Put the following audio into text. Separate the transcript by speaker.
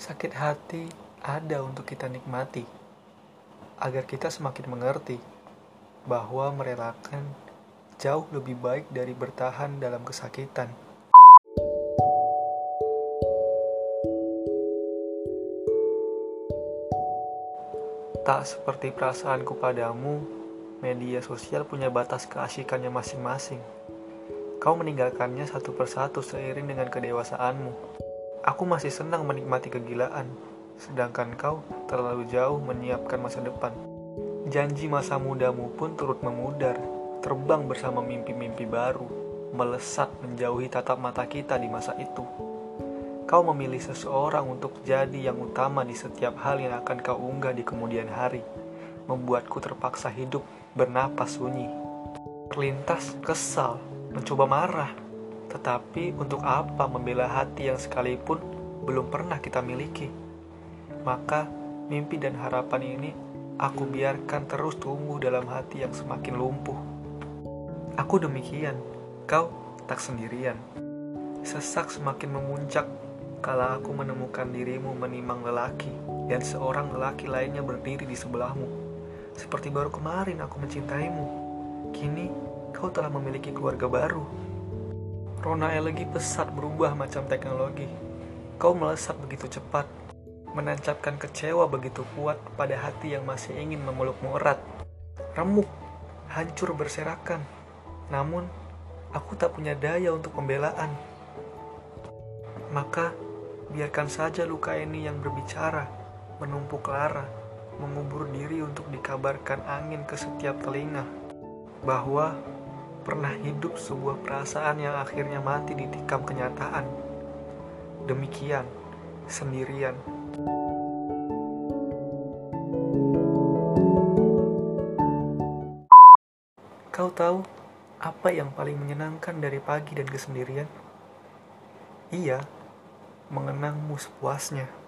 Speaker 1: Sakit hati ada untuk kita nikmati, agar kita semakin mengerti bahwa merelakan jauh lebih baik dari bertahan dalam kesakitan. Tak seperti perasaanku padamu, media sosial punya batas keasikannya masing-masing. Kau meninggalkannya satu persatu seiring dengan kedewasaanmu. Aku masih senang menikmati kegilaan, sedangkan kau terlalu jauh menyiapkan masa depan. Janji masa mudamu pun turut memudar, terbang bersama mimpi-mimpi baru, melesat menjauhi tatap mata kita di masa itu. Kau memilih seseorang untuk jadi yang utama di setiap hal yang akan kau unggah di kemudian hari, membuatku terpaksa hidup bernapas sunyi. Terlintas kesal, mencoba marah, tetapi untuk apa membela hati yang sekalipun belum pernah kita miliki? Maka mimpi dan harapan ini aku biarkan terus tumbuh dalam hati yang semakin lumpuh. Aku demikian, kau tak sendirian. Sesak semakin memuncak kala aku menemukan dirimu menimang lelaki dan seorang lelaki lainnya berdiri di sebelahmu. Seperti baru kemarin aku mencintaimu. Kini kau telah memiliki keluarga baru. Rona elegi pesat berubah macam teknologi. Kau melesat begitu cepat, menancapkan kecewa begitu kuat pada hati yang masih ingin memelukmu erat. Remuk, hancur berserakan. Namun, aku tak punya daya untuk pembelaan. Maka, Biarkan saja luka ini yang berbicara, menumpuk lara, mengubur diri untuk dikabarkan angin ke setiap telinga. Bahwa pernah hidup sebuah perasaan yang akhirnya mati ditikam kenyataan. Demikian, sendirian. Kau tahu apa yang paling menyenangkan dari pagi dan kesendirian? Iya, mengenangmu sepuasnya.